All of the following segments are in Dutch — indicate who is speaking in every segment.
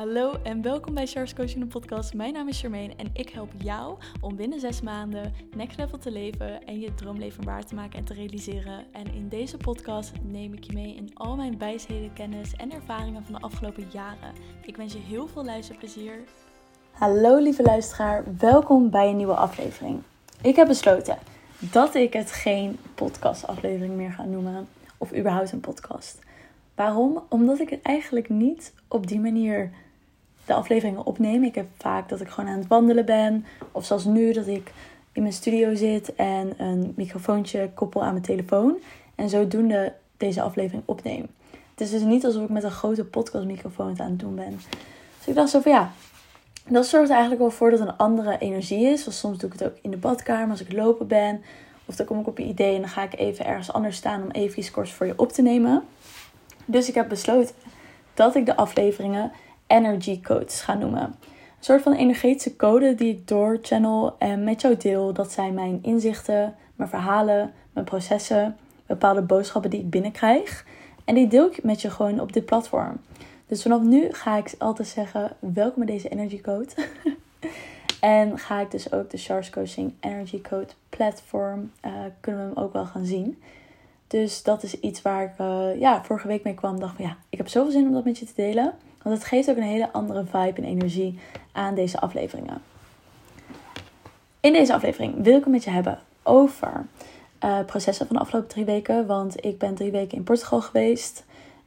Speaker 1: Hallo en welkom bij Charles Coaching podcast. Mijn naam is Charmaine en ik help jou om binnen zes maanden next level te leven en je droomleven waar te maken en te realiseren. En in deze podcast neem ik je mee in al mijn wijsheden, kennis en ervaringen van de afgelopen jaren. Ik wens je heel veel luisterplezier. Hallo lieve luisteraar, welkom bij een nieuwe aflevering. Ik heb besloten dat ik het geen podcastaflevering meer ga noemen of überhaupt een podcast. Waarom? Omdat ik het eigenlijk niet op die manier de afleveringen opneem. Ik heb vaak dat ik gewoon aan het wandelen ben. Of zoals nu dat ik in mijn studio zit en een microfoontje koppel aan mijn telefoon. En zodoende deze aflevering opneem. Het is dus niet alsof ik met een grote podcastmicrofoon aan het doen ben. Dus ik dacht zo van ja, dat zorgt eigenlijk wel voor dat een andere energie is. Want soms doe ik het ook in de badkamer als ik lopen ben. Of dan kom ik op een idee en dan ga ik even ergens anders staan om even kort voor je op te nemen. Dus ik heb besloten dat ik de afleveringen energy codes ga noemen. Een soort van energetische code die ik door channel en met jou deel. Dat zijn mijn inzichten, mijn verhalen, mijn processen, bepaalde boodschappen die ik binnenkrijg. En die deel ik met je gewoon op dit platform. Dus vanaf nu ga ik altijd zeggen: welkom bij deze energy code. en ga ik dus ook de Charles Coaching Energy Code platform, uh, kunnen we hem ook wel gaan zien. Dus dat is iets waar ik uh, ja, vorige week mee kwam. Dacht van ja, ik heb zoveel zin om dat met je te delen. Want het geeft ook een hele andere vibe en energie aan deze afleveringen. In deze aflevering wil ik het met je hebben over uh, processen van de afgelopen drie weken. Want ik ben drie weken in Portugal geweest.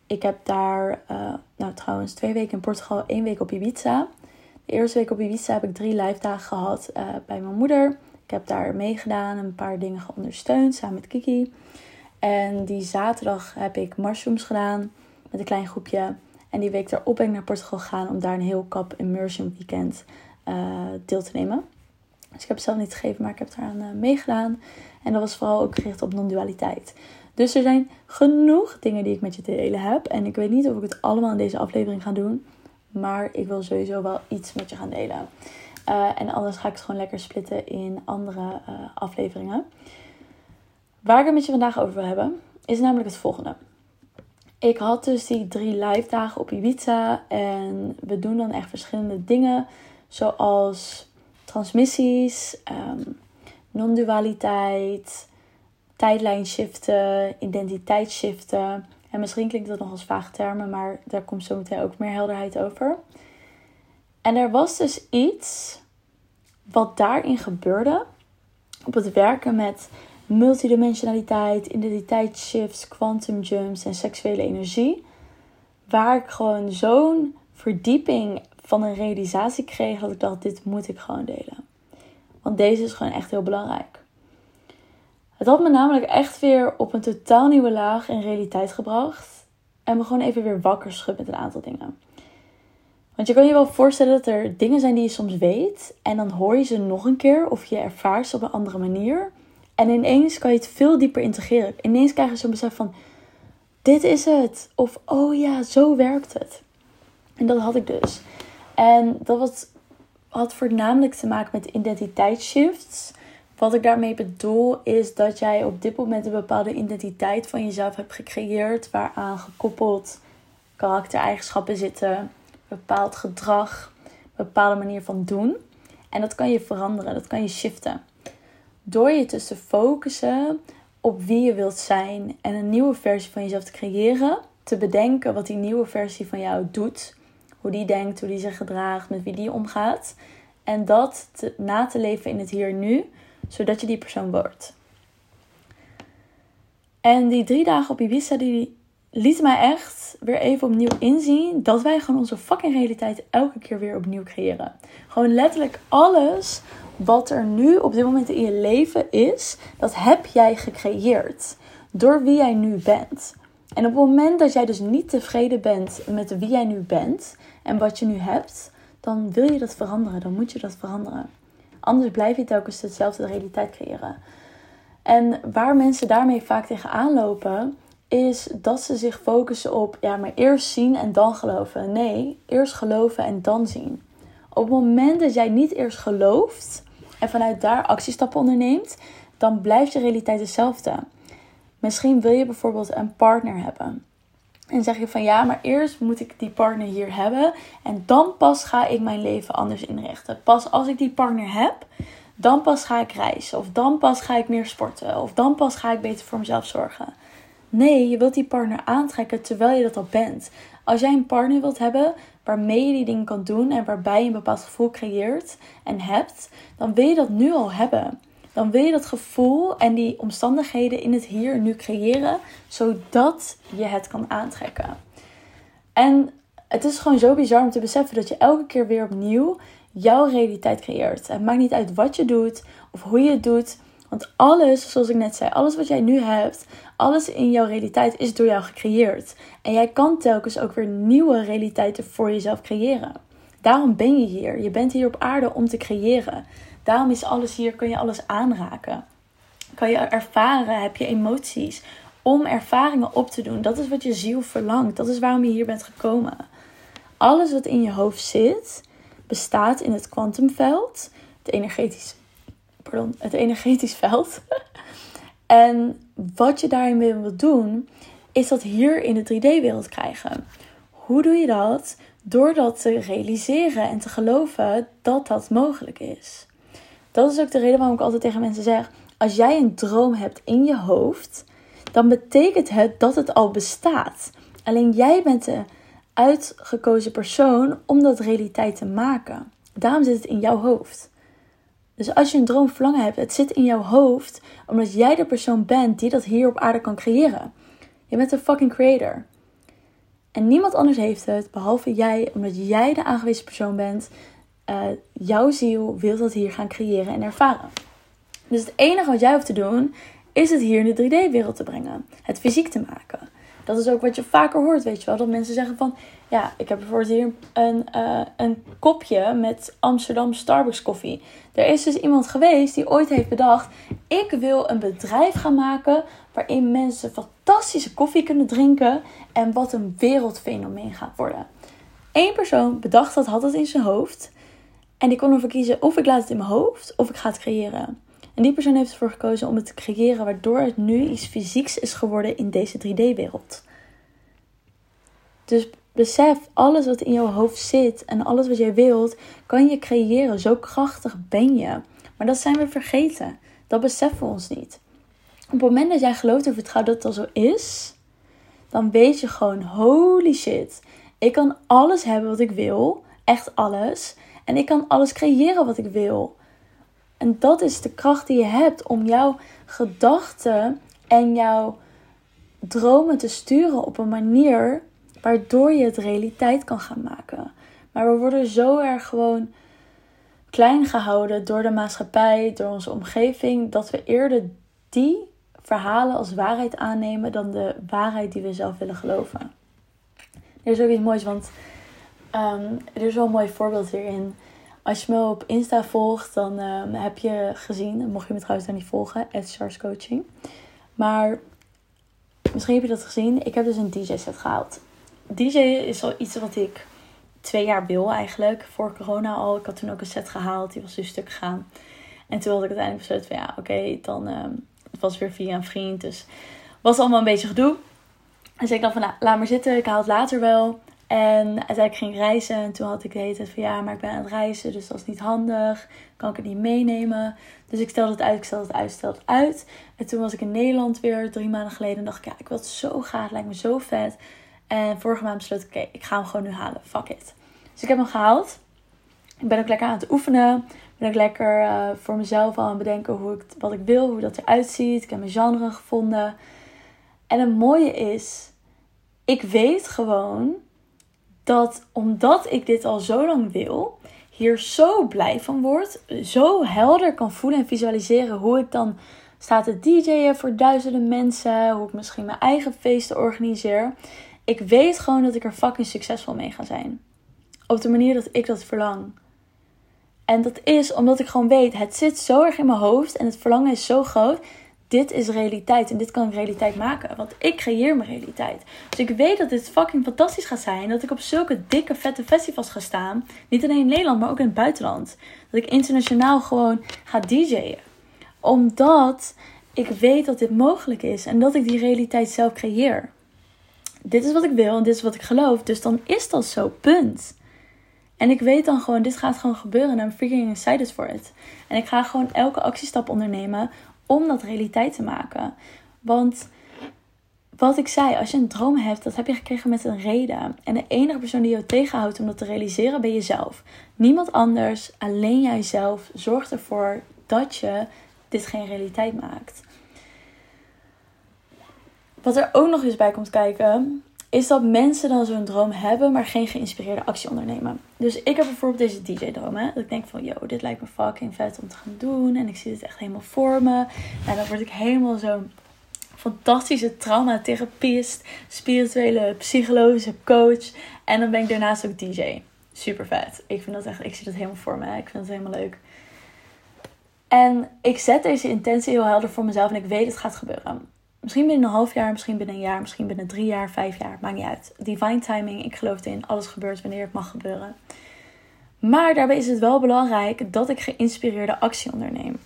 Speaker 1: Ik heb daar, uh, nou trouwens, twee weken in Portugal, één week op Ibiza. De eerste week op Ibiza heb ik drie live dagen gehad uh, bij mijn moeder. Ik heb daar meegedaan, een paar dingen geondersteund samen met Kiki. En die zaterdag heb ik mushrooms gedaan met een klein groepje. En die week daarop ben ik naar Portugal gegaan om daar een heel kap immersion weekend uh, deel te nemen. Dus ik heb het zelf niet gegeven, maar ik heb eraan uh, meegedaan. En dat was vooral ook gericht op non-dualiteit. Dus er zijn genoeg dingen die ik met je te delen heb. En ik weet niet of ik het allemaal in deze aflevering ga doen. Maar ik wil sowieso wel iets met je gaan delen. Uh, en anders ga ik het gewoon lekker splitten in andere afleveringen. Waar ik het met je vandaag over wil hebben, is namelijk het volgende. Ik had dus die drie live dagen op Ibiza en we doen dan echt verschillende dingen, zoals transmissies, um, non-dualiteit, tijdlijnshiften, identiteitsshiften. En misschien klinkt dat nog als vage termen, maar daar komt zo meteen ook meer helderheid over. En er was dus iets wat daarin gebeurde op het werken met multidimensionaliteit, identiteitsshifts, quantum jumps en seksuele energie. Waar ik gewoon zo'n verdieping van een realisatie kreeg dat ik dacht, dit moet ik gewoon delen. Want deze is gewoon echt heel belangrijk. Het had me namelijk echt weer op een totaal nieuwe laag in realiteit gebracht. En me gewoon even weer wakker schud met een aantal dingen. Want je kan je wel voorstellen dat er dingen zijn die je soms weet. En dan hoor je ze nog een keer of je ervaart ze op een andere manier. En ineens kan je het veel dieper integreren. Ineens krijg je zo'n besef van: dit is het. Of oh ja, zo werkt het. En dat had ik dus. En dat was, had voornamelijk te maken met identiteitsshifts. Wat ik daarmee bedoel is dat jij op dit moment een bepaalde identiteit van jezelf hebt gecreëerd, waaraan gekoppeld karaktereigenschappen zitten, bepaald gedrag, bepaalde manier van doen. En dat kan je veranderen, dat kan je shiften. Door je te focussen op wie je wilt zijn en een nieuwe versie van jezelf te creëren, te bedenken wat die nieuwe versie van jou doet, hoe die denkt, hoe die zich gedraagt, met wie die omgaat. En dat na te leven in het hier nu, zodat je die persoon wordt. En die drie dagen op Ibiza, die lieten mij echt weer even opnieuw inzien dat wij gewoon onze fucking realiteit elke keer weer opnieuw creëren. Gewoon letterlijk alles wat er nu op dit moment in je leven is, dat heb jij gecreëerd. Door wie jij nu bent. En op het moment dat jij dus niet tevreden bent met wie jij nu bent en wat je nu hebt, dan wil je dat veranderen. Dan moet je dat veranderen. Anders blijf je telkens dezelfde realiteit creëren. En waar mensen daarmee vaak tegenaan lopen, is dat ze zich focussen op, ja, maar eerst zien en dan geloven. Nee, eerst geloven en dan zien. Op het moment dat jij niet eerst gelooft en vanuit daar actiestappen onderneemt, dan blijft je realiteit hetzelfde. Misschien wil je bijvoorbeeld een partner hebben. En zeg je van ja, maar eerst moet ik die partner hier hebben. En dan pas ga ik mijn leven anders inrichten. Pas als ik die partner heb, dan pas ga ik reizen. Of dan pas ga ik meer sporten. Of dan pas ga ik beter voor mezelf zorgen. Nee, je wilt die partner aantrekken terwijl je dat al bent. Als jij een partner wilt hebben waarmee je die dingen kan doen en waarbij je een bepaald gevoel creëert en hebt, dan wil je dat nu al hebben. Dan wil je dat gevoel en die omstandigheden in het hier en nu creëren, zodat je het kan aantrekken. En het is gewoon zo bizar om te beseffen dat je elke keer weer opnieuw jouw realiteit creëert. Het maakt niet uit wat je doet of hoe je het doet. Want alles, zoals ik net zei, alles wat jij nu hebt, alles in jouw realiteit is door jou gecreëerd. En jij kan telkens ook weer nieuwe realiteiten voor jezelf creëren. Daarom ben je hier. Je bent hier op aarde om te creëren. Daarom is alles hier, kun je alles aanraken. Kan je ervaren, heb je emoties om ervaringen op te doen. Dat is wat je ziel verlangt. Dat is waarom je hier bent gekomen. Alles wat in je hoofd zit, bestaat in het kwantumveld, het energetisch, pardon, het energetisch veld. en wat je daarin wil doen, is dat hier in de 3D-wereld krijgen. Hoe doe je dat? Door dat te realiseren en te geloven dat dat mogelijk is. Dat is ook de reden waarom ik altijd tegen mensen zeg: als jij een droom hebt in je hoofd, dan betekent het dat het al bestaat. Alleen jij bent de uitgekozen persoon om dat realiteit te maken. Daarom zit het in jouw hoofd. Dus als je een droom verlangen hebt, het zit in jouw hoofd, omdat jij de persoon bent die dat hier op aarde kan creëren. Je bent een fucking creator. En niemand anders heeft het, behalve jij, omdat jij de aangewezen persoon bent. Uh, jouw ziel wil dat hier gaan creëren en ervaren. Dus het enige wat jij hoeft te doen, is het hier in de 3D-wereld te brengen. Het fysiek te maken. Dat is ook wat je vaker hoort, weet je wel. Dat mensen zeggen van, ja, ik heb bijvoorbeeld hier een, uh, een kopje met Amsterdam Starbucks koffie. Er is dus iemand geweest die ooit heeft bedacht, ik wil een bedrijf gaan maken waarin mensen fantastische koffie kunnen drinken en wat een wereldfenomeen gaat worden. Eén persoon bedacht dat, had het in zijn hoofd en die kon ervoor kiezen of ik laat het in mijn hoofd of ik ga het creëren. En die persoon heeft ervoor gekozen om het te creëren, waardoor het nu iets fysieks is geworden in deze 3D-wereld. Dus besef, alles wat in jouw hoofd zit en alles wat jij wilt, kan je creëren. Zo krachtig ben je. Maar dat zijn we vergeten. Dat beseffen we ons niet. Op het moment dat jij gelooft en vertrouwt dat al zo is, dan weet je gewoon: holy shit, ik kan alles hebben wat ik wil. Echt alles. En ik kan alles creëren wat ik wil. En dat is de kracht die je hebt om jouw gedachten en jouw dromen te sturen op een manier waardoor je het realiteit kan gaan maken. Maar we worden zo erg gewoon klein gehouden door de maatschappij, door onze omgeving, dat we eerder die verhalen als waarheid aannemen dan de waarheid die we zelf willen geloven. Er is ook iets moois, want um, er is wel een mooi voorbeeld hierin. Als je me op Insta volgt, dan um, heb je gezien, mocht je me trouwens daar niet volgen, at Coaching. Maar misschien heb je dat gezien. Ik heb dus een DJ-set gehaald. DJ is al iets wat ik twee jaar wil eigenlijk. Voor corona al. Ik had toen ook een set gehaald. Die was dus stuk gegaan. En toen had ik uiteindelijk besloten van ja, oké, dan... Um, het was weer via een vriend. Dus was allemaal een beetje gedoe. Dus ik dacht van, nou, laat maar zitten. Ik haal het later wel. En uiteindelijk ging ik reizen. En toen had ik de hele tijd van ja, maar ik ben aan het reizen. Dus dat is niet handig. Kan ik het niet meenemen? Dus ik stelde het uit, ik stelde het uit, stelde het uit. En toen was ik in Nederland weer drie maanden geleden. En dacht ik ja, ik wil het zo graag. Het lijkt me zo vet. En vorige maand besloot ik, oké, ik ga hem gewoon nu halen. Fuck it. Dus ik heb hem gehaald. Ik ben ook lekker aan het oefenen. Ben ook lekker uh, voor mezelf al aan het bedenken hoe ik, wat ik wil, hoe dat eruit ziet. Ik heb mijn genre gevonden. En het mooie is, ik weet gewoon dat omdat ik dit al zo lang wil, hier zo blij van word, zo helder kan voelen en visualiseren hoe ik dan sta te DJ'en voor duizenden mensen, hoe ik misschien mijn eigen feesten organiseer. Ik weet gewoon dat ik er fucking succesvol mee ga zijn. Op de manier dat ik dat verlang. En dat is omdat ik gewoon weet, het zit zo erg in mijn hoofd en het verlangen is zo groot. Dit is realiteit en dit kan ik realiteit maken. Want ik creëer mijn realiteit. Dus ik weet dat dit fucking fantastisch gaat zijn. Dat ik op zulke dikke, vette festivals ga staan. Niet alleen in Nederland, maar ook in het buitenland. Dat ik internationaal gewoon ga DJ'en. Omdat ik weet dat dit mogelijk is en dat ik die realiteit zelf creëer. Dit is wat ik wil en dit is wat ik geloof. Dus dan is dat zo, punt. En ik weet dan gewoon, dit gaat gewoon gebeuren en I'm freaking excited for it. En ik ga gewoon elke actiestap ondernemen om dat realiteit te maken. Want wat ik zei, als je een droom hebt, dat heb je gekregen met een reden. En de enige persoon die jou tegenhoudt om dat te realiseren, ben jezelf. Niemand anders, alleen jijzelf, zorgt ervoor dat je dit geen realiteit maakt. Wat er ook nog eens bij komt kijken, is dat mensen dan zo'n droom hebben, maar geen geïnspireerde actie ondernemen. Dus ik heb bijvoorbeeld deze DJ-droom. Dat ik denk van, yo, dit lijkt me fucking vet om te gaan doen. En ik zie het echt helemaal voor me. En dan word ik helemaal zo'n fantastische traumatherapist, spirituele psychologische coach. En dan ben ik daarnaast ook DJ. Super vet. Ik vind dat echt, ik zie dat helemaal voor me. Ik vind het helemaal leuk. En ik zet deze intentie heel helder voor mezelf en ik weet het gaat gebeuren. Misschien binnen een half jaar, misschien binnen een jaar, misschien binnen drie jaar, vijf jaar. Maakt niet uit. Divine timing, ik geloof erin. Alles gebeurt wanneer het mag gebeuren. Maar daarbij is het wel belangrijk dat ik geïnspireerde actie onderneem.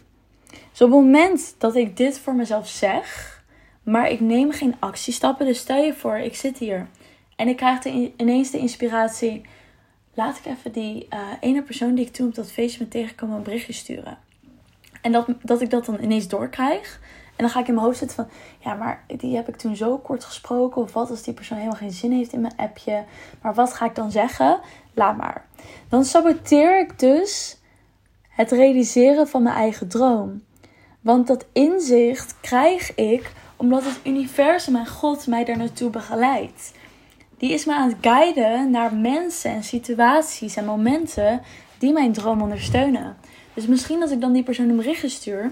Speaker 1: Dus op het moment dat ik dit voor mezelf zeg, maar ik neem geen actiestappen. Dus stel je voor, ik zit hier en ik krijg ineens de inspiratie. Laat ik even die uh, ene persoon die ik toen op dat feestje met tegenkwam een berichtje sturen. En dat, dat ik dat dan ineens doorkrijg. En dan ga ik in mijn hoofd zitten van, ja, maar die heb ik toen zo kort gesproken. Of wat als die persoon helemaal geen zin heeft in mijn appje. Maar wat ga ik dan zeggen? Laat maar. Dan saboteer ik dus het realiseren van mijn eigen droom. Want dat inzicht krijg ik omdat het universum en God mij daar naartoe begeleidt. Die is me aan het guiden naar mensen en situaties en momenten die mijn droom ondersteunen. Dus misschien als ik dan die persoon een berichtje stuur.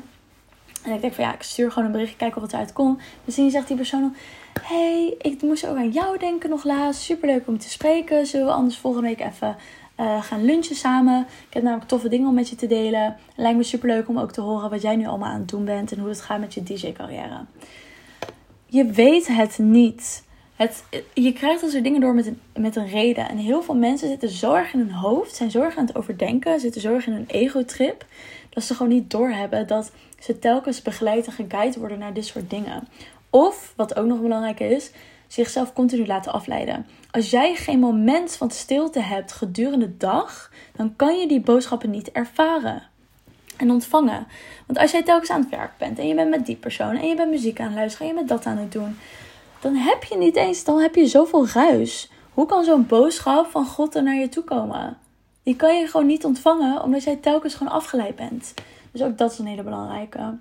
Speaker 1: En ik denk van ja, ik stuur gewoon een berichtje, kijken wat eruit komt. Misschien zegt die persoon hey, ik moest ook aan jou denken nog laatst. Superleuk om te spreken. Zullen we anders volgende week even uh, gaan lunchen samen? Ik heb namelijk toffe dingen om met je te delen. Het lijkt me superleuk om ook te horen wat jij nu allemaal aan het doen bent. En hoe het gaat met je DJ-carrière je weet het niet. Het, je krijgt als er dingen door met een, met een reden. En heel veel mensen zitten zo erg in hun hoofd, zijn zo erg aan het overdenken, zitten zo erg in een ego-trip, dat ze gewoon niet doorhebben dat ze telkens begeleid en geguid worden naar dit soort dingen. Of, wat ook nog belangrijk is, zichzelf continu laten afleiden. Als jij geen moment van stilte hebt gedurende de dag, dan kan je die boodschappen niet ervaren en ontvangen. Want als jij telkens aan het werk bent en je bent met die persoon en je bent muziek aan het luisteren en je bent dat aan het doen, dan heb je niet eens, dan heb je zoveel ruis. Hoe kan zo'n boodschap van God er naar je toe komen? Die kan je gewoon niet ontvangen omdat jij telkens gewoon afgeleid bent. Dus ook dat is een hele belangrijke.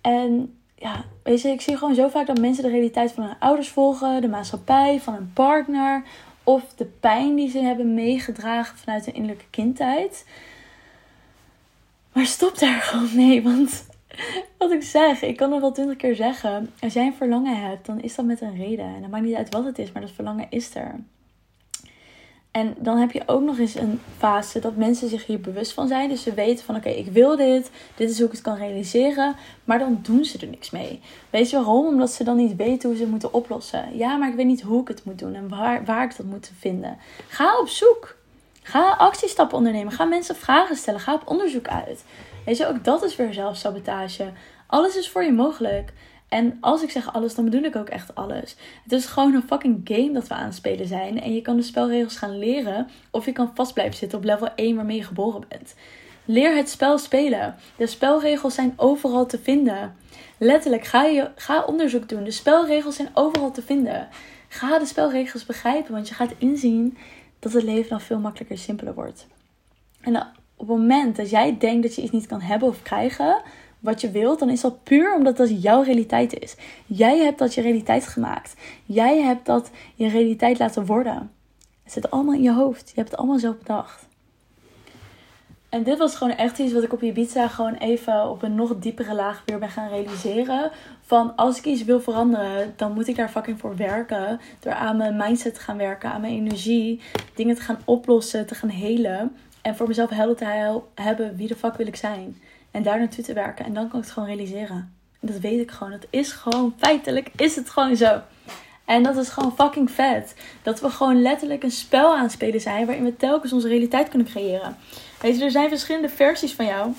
Speaker 1: En ja, weet je, ik zie gewoon zo vaak dat mensen de realiteit van hun ouders volgen, de maatschappij, van hun partner of de pijn die ze hebben meegedragen vanuit hun innerlijke kindheid. Maar stop daar gewoon mee. Want wat ik zeg, ik kan het wel twintig keer zeggen. Als jij een verlangen hebt, dan is dat met een reden. En dan maakt niet uit wat het is, maar dat verlangen is er. En dan heb je ook nog eens een fase dat mensen zich hier bewust van zijn. Dus ze weten van oké, ik wil dit. Dit is hoe ik het kan realiseren. Maar dan doen ze er niks mee. Weet je waarom? Omdat ze dan niet weten hoe ze het moeten oplossen. Ja, maar ik weet niet hoe ik het moet doen en waar, waar ik dat moet vinden. Ga op zoek. Ga actiestappen ondernemen. Ga mensen vragen stellen. Ga op onderzoek uit. Weet je, ook dat is weer zelfsabotage. Alles is voor je mogelijk. En als ik zeg alles, dan bedoel ik ook echt alles. Het is gewoon een fucking game dat we aan het spelen zijn. En je kan de spelregels gaan leren. Of je kan vast blijven zitten op level 1 waarmee je geboren bent. Leer het spel spelen. De spelregels zijn overal te vinden. Letterlijk, ga, je, ga onderzoek doen. De spelregels zijn overal te vinden. Ga de spelregels begrijpen, want je gaat inzien dat het leven dan veel makkelijker en simpeler wordt. En op het moment dat jij denkt dat je iets niet kan hebben of krijgen wat je wilt, dan is dat puur omdat dat jouw realiteit is. Jij hebt dat je realiteit gemaakt. Jij hebt dat je realiteit laten worden. Het zit allemaal in je hoofd. Je hebt het allemaal zelf bedacht. En dit was gewoon echt iets wat ik op Ibiza gewoon even op een nog diepere laag weer ben gaan realiseren. Van als ik iets wil veranderen, dan moet ik daar fucking voor werken. Door aan mijn mindset te gaan werken, aan mijn energie. Dingen te gaan oplossen, te gaan helen. En voor mezelf helder te hebben wie de fuck wil ik zijn. En daar naartoe te werken. En dan kan ik het gewoon realiseren. En dat weet ik gewoon. Dat is gewoon feitelijk, is het gewoon zo. En dat is gewoon fucking vet. Dat we gewoon letterlijk een spel aan het spelen zijn waarin we telkens onze realiteit kunnen creëren. Weet je, er zijn verschillende versies van jou.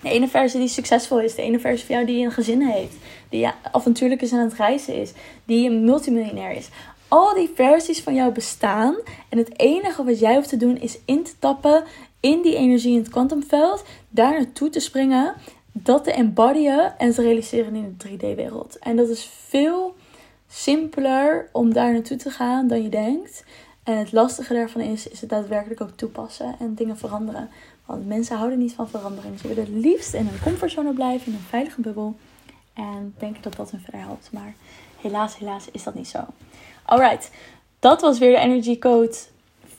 Speaker 1: De ene versie die succesvol is, de ene versie van jou die een gezin heeft, die avontuurlijk is aan het reizen is, die een multimiljonair is. al die versies van jou bestaan. En het enige wat jij hoeft te doen is in te tappen in die energie in het kwantumveld. Daar naartoe te springen. Dat te embodyen en te realiseren in de 3D-wereld. En dat is veel simpeler om daar naartoe te gaan dan je denkt. En het lastige daarvan is, is het daadwerkelijk ook toepassen en dingen veranderen. Want mensen houden niet van verandering. Ze willen het liefst in een comfortzone blijven, in een veilige bubbel. En denken dat dat hun verder helpt. Maar helaas, helaas is dat niet zo. Alright, dat was weer de energy code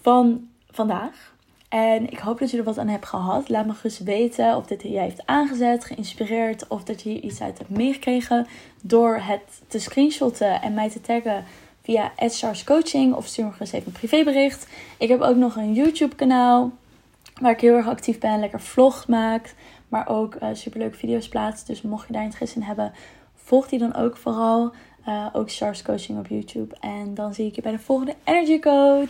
Speaker 1: van vandaag. En ik hoop dat je er wat aan hebt gehad. Laat me gerust weten of dit je heeft aangezet, geïnspireerd. Of dat je hier iets uit hebt meegekregen door het te screenshotten en mij te taggen via Edstars Coaching. Of stuur me gerust even een privébericht. Ik heb ook nog een YouTube kanaal waar ik heel erg actief ben. Lekker vlogs maak. Maar ook uh, superleuke video's plaats. Dus mocht je daar interesse in hebben, volg die dan ook vooral. Uh, ook Stars Coaching op YouTube. En dan zie ik je bij de volgende Energy Code.